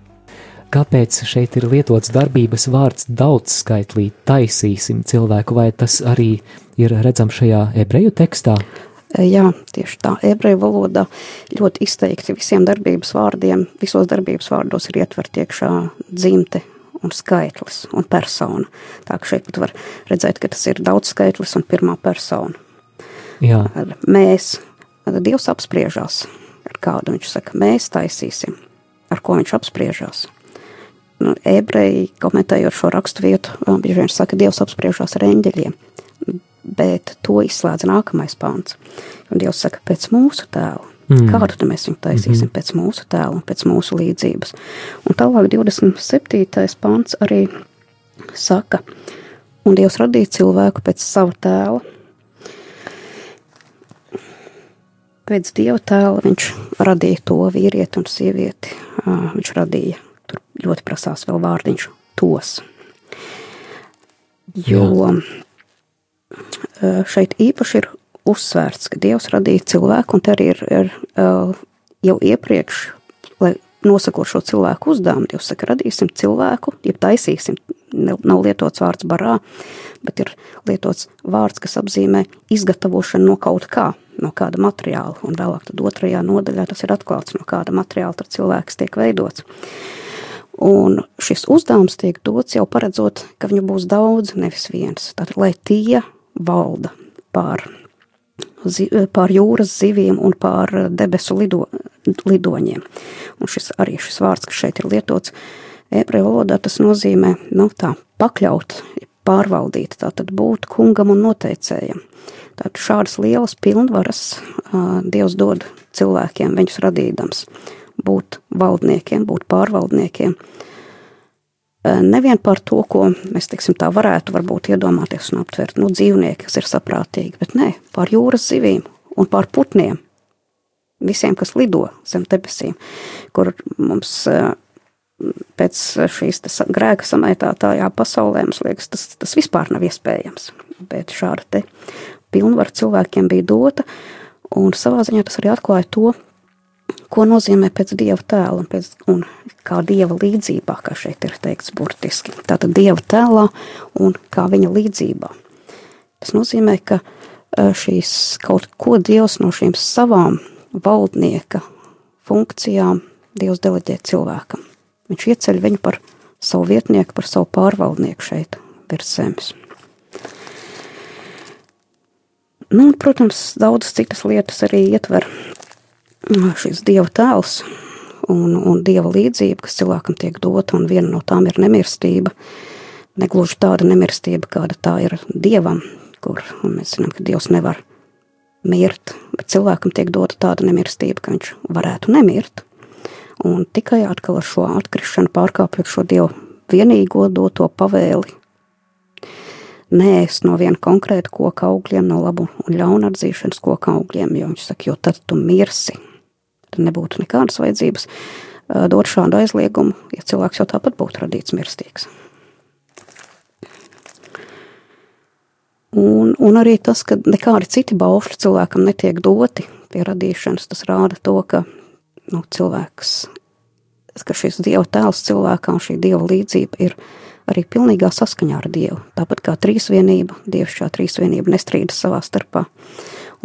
Kāpēc šeit ir lietots darbības vārds daudzskaitlī taisīsim cilvēku, vai tas arī ir redzams šajā ebreju tekstā? Jā, tieši tā. Ebreju valodā ļoti izteikti visiem darbības vārdiem, visos darbības vārdos ir ietverti iekšā dzimte un skaitlis un persona. Tā ka šeit pat var redzēt, ka tas ir daudz skaitlis un pirmā persona. Jā. Mēs, Dievs apspriežās ar kādu, viņš saka, mēs taisīsim, ar ko viņš apspriežās. Nu, ebreji, komentējot šo rakstu vietu, bieži vien saka, Dievs apspriežās ar eņģeļiem bet to izslēdz nākamais pāns. Un Dievs saka, pēc mūsu tēla. Mm. Kādu mēs viņu taisīsim mm -hmm. pēc mūsu tēla pēc mūsu līdzības? Un tālāk 27. pāns arī saka, un Dievs radīja cilvēku pēc sava tēla. Pēc dieva tēla viņš radīja to vīrieti un sievieti. Viņš radīja, ļoti prasās vēl vārdiņš, tos. Jo Jā šeit īpaši ir uzsvērts, ka Dievs radīja cilvēku, un te arī ir, ir jau iepriekš, lai nosakot šo cilvēku uzdevumu, Dievs saka, radīsim cilvēku, ja taisīsim, nav lietots vārds barā, bet ir lietots vārds, kas apzīmē izgatavošanu no kaut kā, no kāda materiāla, un vēlāk tad otrajā nodaļā tas ir atklāts, no kāda materiāla tad cilvēks tiek veidots. Un šis uzdevums tiek dots jau paredzot, ka viņu būs daudz, nevis viens. Tātad, lai tie valda pār, zi, pār jūras zivīm un pār debesu lido, lidoņiem. Un šis arī šis vārds, kas šeit ir lietots ebreju valodā, tas nozīmē, nu tā, pakļaut, pārvaldīt, tātad būt kungam un noteicējam. Tātad šādas lielas pilnvaras uh, Dievs dod cilvēkiem, viņus radīdams, būt valdniekiem, būt pārvaldniekiem, Eh, nevien par to, ko mēs teiksim, tā varētu varbūt iedomāties un aptvert, nu, dzīvnieki, kas ir saprātīgi, bet nē, pār jūras zivīm un pār putniem, visiem, kas lido zem debesīm, kur mums eh, pēc šīs grēka samaitātājā pasaulē, mums liekas, tas, tas vispār nav iespējams, bet šāda te pilnvara cilvēkiem bija dota, un savā ziņā tas arī atklāja to, ko nozīmē pēc dieva tēla un, pēc, un kā dieva līdzībā, kā šeit ir teikts burtiski. Tātad dieva tēlā un kā viņa līdzībā. Tas nozīmē, ka e, šīs kaut ko dievs no šīm savām valdnieka funkcijām dievs deleģē cilvēkam. Viņš ieceļ viņu par savu vietnieku, par savu pārvaldnieku šeit virs zemes. Nu, protams, daudzas citas lietas arī ietver šis dieva tēls un, un dieva līdzība, kas cilvēkam tiek dota, un viena no tām ir nemirstība. Negluži tāda nemirstība, kāda tā ir dievam, kur mēs zinām, ka dievs nevar mirt, bet cilvēkam tiek dota tāda nemirstība, ka viņš varētu nemirt. Un tikai atkal ar šo atkrišanu pārkāpjot šo dievu vienīgo doto pavēli, neēst no viena konkrēta koka augļiem, no labu un ļaunu atzīšanas koka augļiem, jo viņš saka, jo tad tu mirsi tad nebūtu nekādas vajadzības dot šādu aizliegumu, ja cilvēks jau tāpat būtu radīts mirstīgs. Un, un arī tas, ka nekādi citi baušļi cilvēkam netiek doti pie radīšanas, tas rāda to, ka nu, cilvēks, ka šis dieva tēls cilvēkā un šī dieva līdzība ir arī pilnīgā saskaņā ar dievu. Tāpat kā trīsvienība, dievs šā trīsvienība nestrīdas savā starpā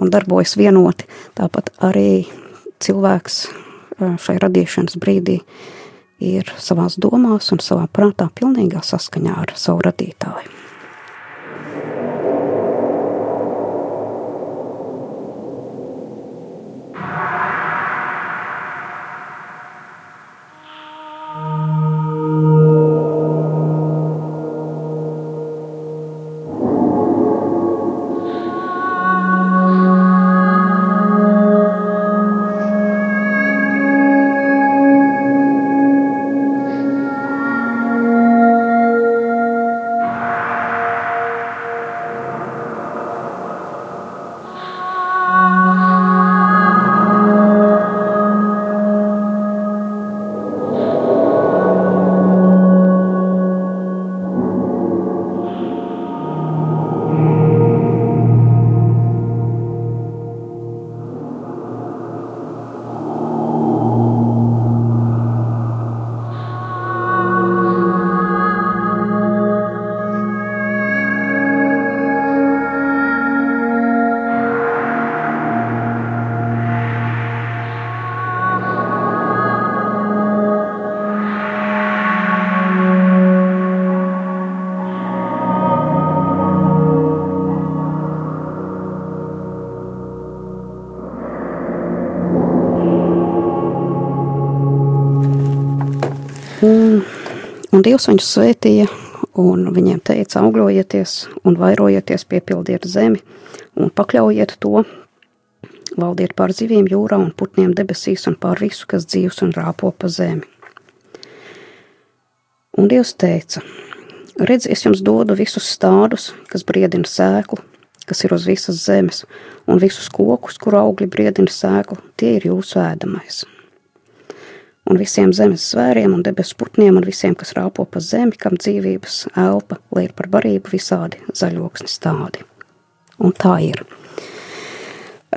un darbojas vienoti, tāpat arī cilvēks šai radīšanas brīdī ir savās domās un savā prātā pilnīgā saskaņā ar savu radītāju. Un Dievs viņus svētīja, un viņiem teica, augļojieties un vairojieties, piepildiet zemi un pakļaujiet to, valdiet pār zivīm jūrā un putniem debesīs un pār visu, kas dzīvs un rāpo pa zemi. Un Dievs teica, redz, es jums dodu visus stādus, kas briedina sēklu, kas ir uz visas zemes, un visus kokus, kur augļi briedina sēklu, tie ir jūsu ēdamais un visiem zemes zvēriem un debesu putniem un visiem, kas rāpo pa zemi, kam dzīvības elpa liek par barību visādi zaļoksni stādi. Un tā ir.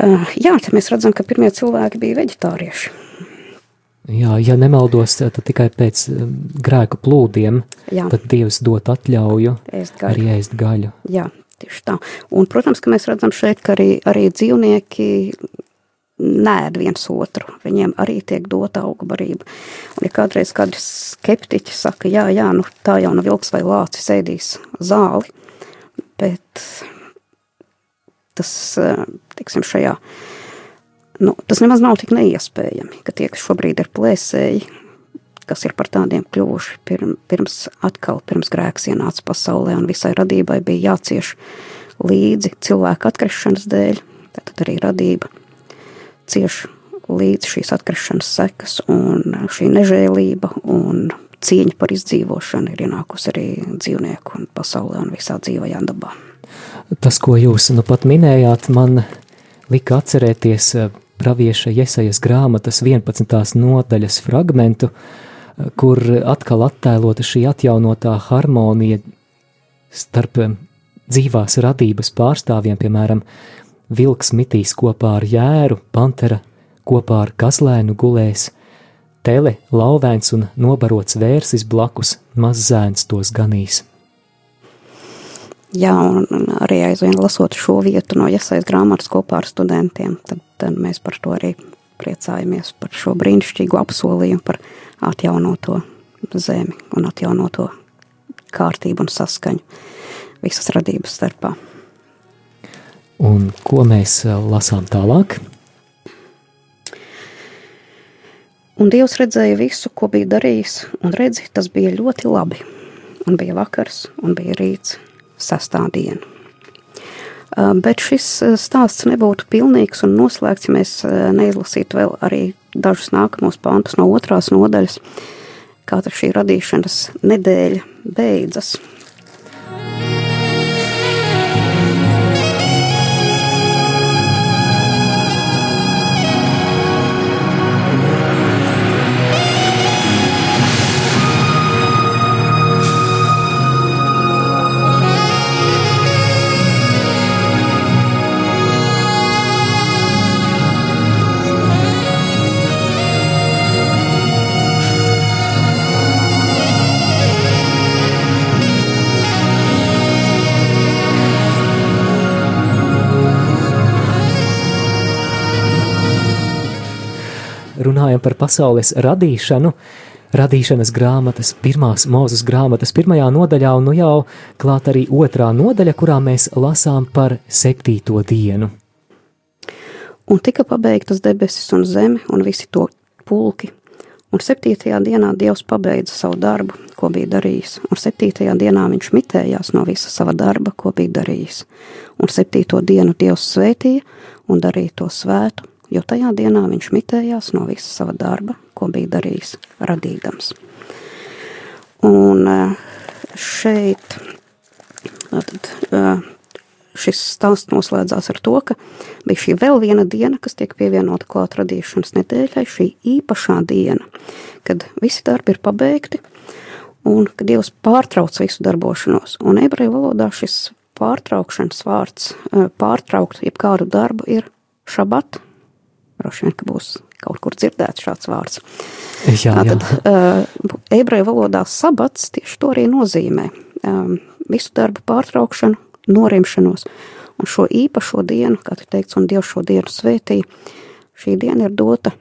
Uh, jā, te mēs redzam, ka pirmie cilvēki bija veģetārieši. Jā, ja nemaldos, tad tikai pēc grēku plūdiem, Jā. tad Dievs dot atļauju ēst arī ēst gaļu. Jā, tieši tā. Un, protams, ka mēs redzam šeit, ka arī, arī dzīvnieki nēd viens otru. Viņiem arī tiek dota auga barība. Un, ja kādreiz kādi skeptiķi saka, jā, jā, nu tā jau nu vilks vai lācis ēdīs zāli, bet tas, tiksim, šajā, nu, tas nemaz nav tik neiespējami, ka tie, kas šobrīd ir plēsēji, kas ir par tādiem kļuvuši pirms, pirms atkal, pirms grēks ienāca pasaulē un visai radībai bija jācieš līdzi cilvēku atkrišanas dēļ, tad arī radība cieš līdz šīs atkrišanas sekas, un šī nežēlība un cieņa par izdzīvošanu ir ienākusi arī dzīvnieku un pasaulē un visā dzīvajā dabā. Tas, ko jūs nu pat minējāt, man lika atcerēties eh, pravieša Jesajas grāmatas 11. nodaļas fragmentu, eh, kur atkal attēlota šī atjaunotā harmonija starp eh, dzīvās radības pārstāvjiem, piemēram, vilks mitīs kopā ar jēru, pantera kopā ar kazlēnu gulēs, tele, lauvēns un nobarots vērsis blakus, maz zēns tos ganīs. Jā, un arī aizvien lasot šo vietu no iesaist grāmatas kopā ar studentiem, tad, tad mēs par to arī priecājamies, par šo brīnišķīgu apsolījumu, par atjaunoto zemi un atjaunoto kārtību un saskaņu visas radības starpā. Un ko mēs eh, lasām tālāk? Un Dievs redzēja visu, ko bija darījis, un redzi, tas bija ļoti labi. Un bija vakars, un bija rīts, sastāvdiena. Eh, bet šis eh, stāsts nebūtu pilnīgs un noslēgts, ja mēs neizlasītu vēl arī dažus nākamos pantus no otrās nodaļas, kā šī radīšanas nedēļa beidzas. Runājam par pasaules radīšanu, radīšanas grāmatas, pirmās mūzes grāmatas pirmajā nodaļā, un nu jau klāt arī otrā nodaļa, kurā mēs lasām par septīto dienu. Un tika pabeigtas debesis un zeme un visi to pulki. Un septītajā dienā Dievs pabeidza savu darbu, ko bija darījis, un septītajā dienā viņš mitējās no visa sava darba, ko bija darījis. Un septīto dienu Dievs svētīja un darīja to svētu, jo tajā dienā viņš mitējās no visa sava darba, ko bija darījis radīdams. Un eh, šeit tad, eh, šis stāsts noslēdzās ar to, ka bija šī vēl viena diena, kas tiek pievienota klāt radīšanas nedēļai, šī īpašā diena, kad visi darbi ir pabeigti un kad Dievs pārtrauc visu darbošanos. Un ebreju valodā šis pārtraukšanas vārds, eh, pārtraukt jebkādu darbu ir šabat, Droši vien, ka būs kaut kur dzirdēts šāds vārds. Jā, jā. Tad, uh, ebreju valodā sabats tieši to arī nozīmē. Um, visu darbu pārtraukšanu, norimšanos. Un šo īpašo dienu, kā te teikts, un Dievs šo dienu svētīja, šī diena ir dota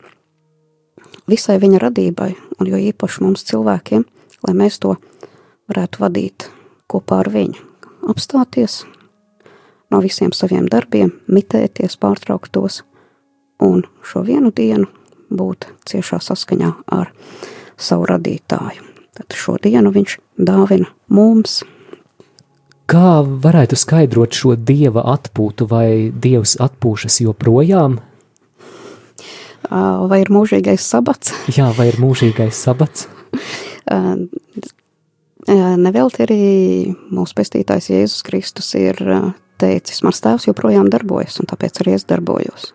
visai viņa radībai, un jo īpaši mums cilvēkiem, lai mēs to varētu vadīt kopā ar viņu. Apstāties no visiem saviem darbiem, mitēties, pārtraukt tos un šo vienu dienu būt ciešā saskaņā ar savu radītāju. Tad šo dienu viņš dāvina mums. Kā varētu skaidrot šo dieva atpūtu, vai dievs atpūšas joprojām? Vai ir mūžīgais sabats? Jā, vai ir mūžīgais sabats? Nevelti arī mūsu pestītājs Jēzus Kristus ir teicis, mans tēvs joprojām darbojas, un tāpēc arī es darbojos.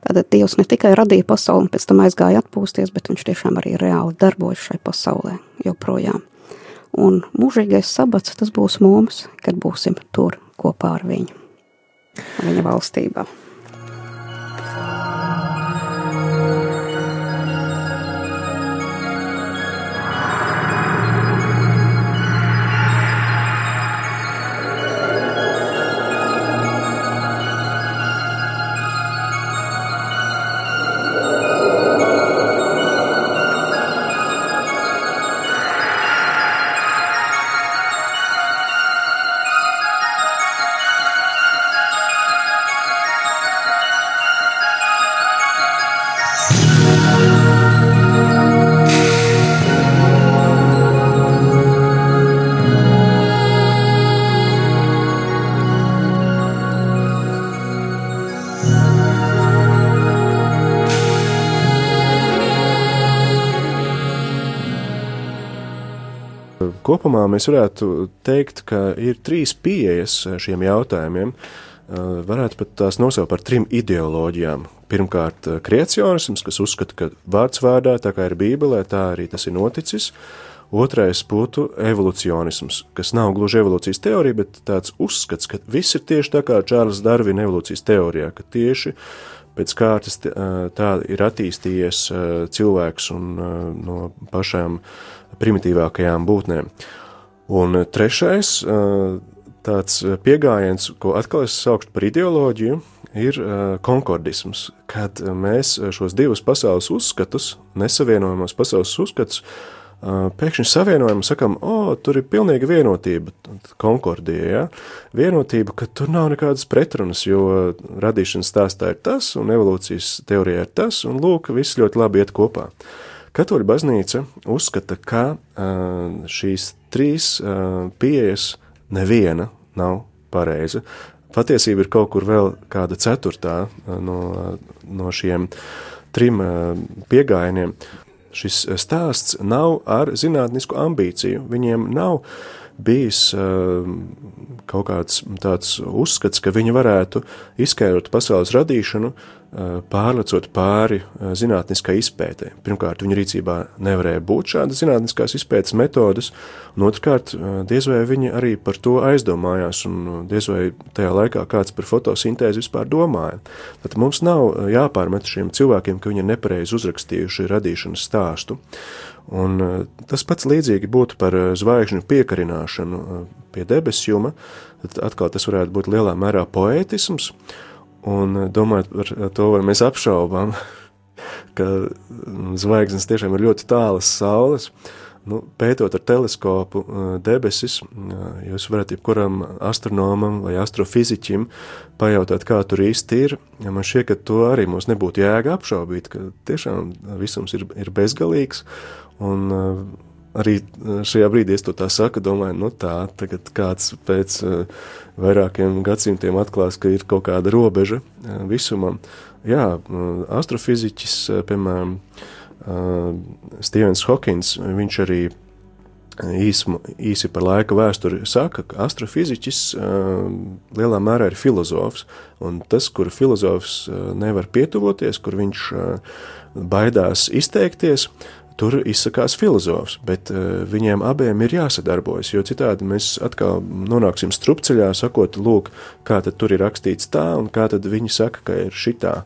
Tātad Dievs ne tikai radīja pasauli un pēc tam aizgāja atpūsties, bet viņš tiešām arī reāli darbojas šai pasaulē joprojām. Un mūžīgais sabats tas būs mums, kad būsim tur kopā ar viņu, viņa valstībā. Kopumā mēs varētu teikt, ka ir trīs pieejas šiem jautājumiem. Varētu pat tās nosaukt par trim ideoloģijām. Pirmkārt, kreacionisms, kas uzskata, ka vārds vārdā, tā kā ir Bībelē, tā arī tas ir noticis. Otrais būtu evolucionisms, kas nav gluži evolūcijas teorija, bet tāds uzskats, ka viss ir tieši tā kā Čārlis Darvina evolūcijas teorijā, ka tieši pēc kārtas tā ir attīstījies cilvēks un no pašām primitīvākajām būtnēm. Un trešais tāds pieejams, ko atkal es sauktu par ideoloģiju, ir konkordisms, kad mēs šos divus pasaules uzskatus, nesavienojamos pasaules uzskatus, pēkšņi savienojam un sakam, o, tur ir pilnīga vienotība, konkordija, ja? vienotība, ka tur nav nekādas pretrunas, jo radīšanas stāstā ir tas, un evolūcijas teorijā ir tas, un lūk, viss ļoti labi iet kopā. Katoļu baznīca uzskata, ka šīs trīs pieejas neviena nav pareiza. Patiesība ir kaut kur vēl kāda ceturtā no, no šiem trim pieejamiem. Šis stāsts nav ar zinātnisku ambīciju. Viņiem nav bijis kaut kāds tāds uzskats, ka viņi varētu izskaidrot pasaules radīšanu pārlecot pāri eh, zinātniskai izpētē. Pirmkārt, viņa rīcībā nevarēja būt šādas zinātniskās izpētes metodas, un otrkārt, eh, diez vai viņi arī par to aizdomājās, un diez vai tajā laikā kāds par fotosintēzi vispār domāja. Tad mums nav jāpārmet šiem cilvēkiem, ka viņi ir nepareizi uzrakstījuši radīšanas stāstu. Un tas pats līdzīgi būtu par zvaigžņu piekarināšanu pie debesjuma, tad atkal tas varētu būt lielā mērā poētisms, Un eh, domājot par eh, to, vai mēs apšaubām, ka mm, zvaigznes tiešām ir ļoti tālas saules, nu, pētot ar teleskopu eh, debesis, jūs varat jebkuram astronomam vai astrofiziķim pajautāt, kā tur īsti ir. Ja man šķiet, ka to arī mums nebūtu jēga apšaubīt, ka tiešām visums ir, ir bezgalīgs. Un arī eh, šajā brīdī es to tā saku, domāju, nu tā, tagad kāds pēc uh, vairākiem gadsimtiem atklās, ka ir kaut kāda robeža uh, visumam. Jā, astrofiziķis, piemēram, Stevens Hawkins, viņš arī īsmu, īsi par laika vēsturi saka, ka astrofiziķis lielā mērā ir filozofs, un tas, kur filozofs nevar pietuvoties, kur viņš baidās izteikties, uh, tur izsakās filozofs, bet uh, viņiem abiem ir jāsadarbojas, jo citādi mēs atkal nonāksim strupceļā, sakot, lūk, kā tad tur ir rakstīts tā, un kā tad viņi saka, ka ir šitā.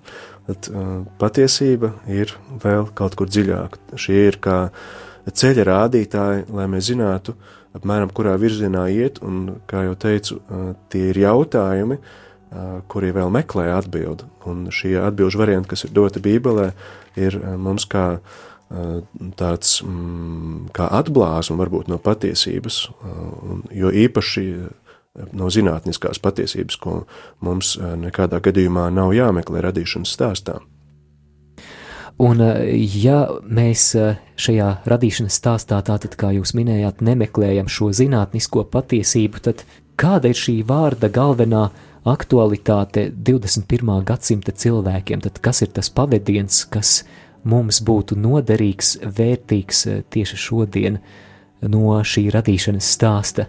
Tad uh, patiesība ir vēl kaut kur dziļāk. Šie ir kā ceļa rādītāji, lai mēs zinātu, apmēram kurā virzienā iet, un, kā jau teicu, uh, tie ir jautājumi, kuri vēl meklē atbildi. Un šie atbilžu varianti, kas ir doti Bībelē, ir mums kā tāds mm, kā atblāzma varbūt no patiesības, jo īpaši no zinātniskās patiesības, ko mums nekādā gadījumā nav jāmeklē radīšanas stāstā. Un, ja mēs šajā radīšanas stāstā, tātad, kā jūs minējāt, nemeklējam šo zinātnisko patiesību, tad kāda ir šī vārda galvenā aktualitāte 21. gadsimta cilvēkiem? Tad kas ir tas pavadiens, kas mums būtu noderīgs, vērtīgs tieši šodien no šī radīšanas stāsta?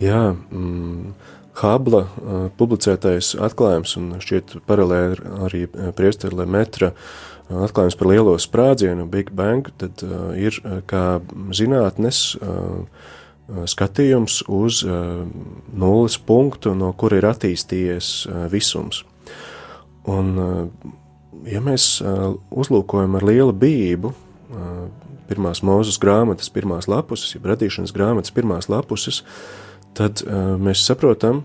Jā, mm, Habla uh, publicētais atklājums, un šķiet paralēli arī priesteri Lemetra uh, atklājums par lielo sprādzienu, Big Bang, tad uh, ir kā zinātnes uh, skatījums uz uh, nulles punktu, no kura ir attīstījies uh, visums. Un, ja mēs uzlūkojam ar lielu bību pirmās mūzes grāmatas, pirmās lapuses, jeb radīšanas grāmatas pirmās lapuses, tad uh, mēs saprotam,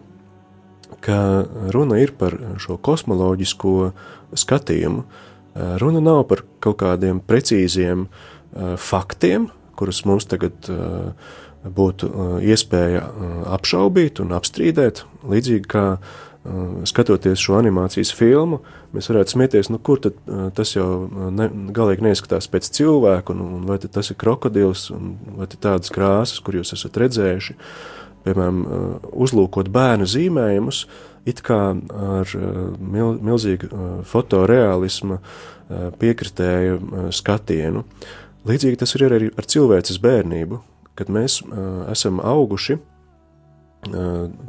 ka runa ir par šo kosmoloģisko skatījumu. Runa nav par kaut kādiem precīziem faktiem, kurus mums tagad būtu iespēja apšaubīt un apstrīdēt, līdzīgi kā skatoties šo animācijas filmu, mēs varētu smieties, nu, kur tad uh, tas jau ne, galīgi neizskatās pēc cilvēka, un, un vai tas ir krokodils, vai tādas krāsas, kur jūs esat redzējuši. Uh, piemēram, uh, uzlūkot bērnu zīmējumus, it kā ar uh, mil, milzīgu uh, fotoreālismu piekritēju skatienu. Līdzīgi tas ir arī ar cilvēces bērnību, kad mēs esam auguši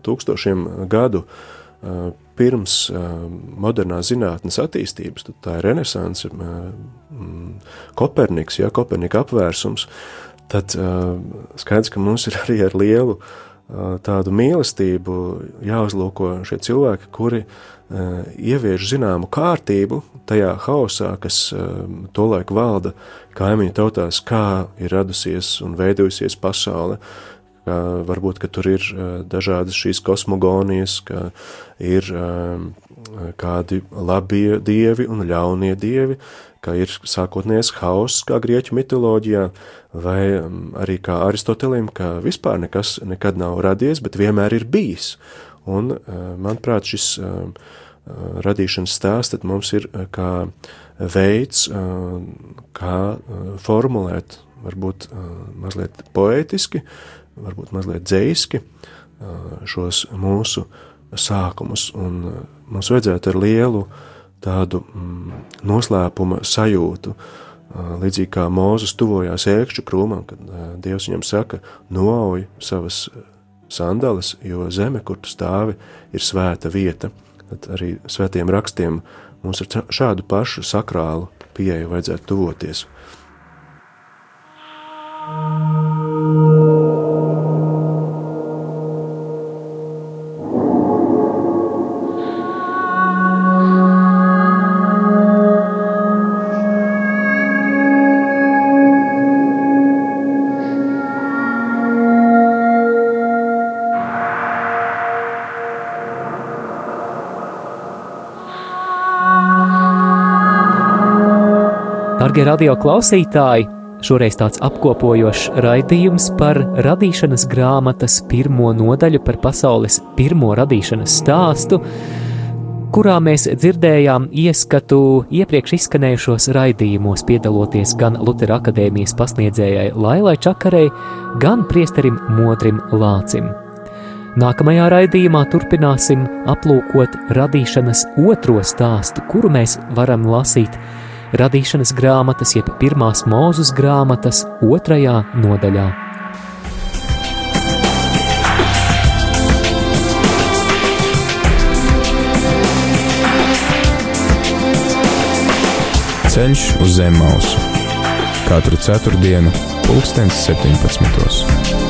tūkstošiem gadu pirms modernās zinātnes attīstības, tad tā ir renesanse, Koperniks, ja, Kopernika apvērsums, tad skaidrs, ka mums ir arī ar lielu tādu mīlestību jāuzlūko šie cilvēki, kuri ievieš zināmu kārtību tajā haosā, kas tolaik valda kaimiņu tautās, kā ir radusies un veidojusies pasaule. Ka varbūt, ka tur ir dažādas šīs kosmogonijas, ka ir kādi labie dievi un ļaunie dievi, ka ir sākotnējais hauss, kā grieķu mitoloģijā, vai arī kā Aristotelim, ka vispār nekas nekad nav radies, bet vienmēr ir bijis. Un, manuprāt, šis radīšanas stāsts mums ir kā veids, kā formulēt, varbūt mazliet poētiski, varbūt mazliet dzējiski šos mūsu sākumus, un mums vajadzētu ar lielu tādu mm, noslēpuma sajūtu. Līdzīgi kā Mozus tuvojās ēkšķu krūmam, kad Dievs viņam saka, noauj savas sandales, jo zeme, kur tu stāvi, ir svēta vieta. Tad arī svētiem rakstiem mums ar šādu pašu sakrālu pieeju vajadzētu tuvoties. Darbie radio klausītāji, šoreiz tāds apkopojošs raidījums par radīšanas grāmatas pirmo nodaļu par pasaules pirmo radīšanas stāstu, kurā mēs dzirdējām ieskatu iepriekš izskanējušos raidījumos, piedaloties gan Lutera akadēmijas pasniedzējai Lailai Čakarei, gan priesterim Modrim Lācim. Nākamajā raidījumā turpināsim aplūkot radīšanas otro stāstu, kuru mēs varam lasīt radīšanas grāmatas, jeb pirmās mūzes grāmatas otrajā nodaļā. Ceļš uz zem mausu katru ceturtdienu, pulkstens 17.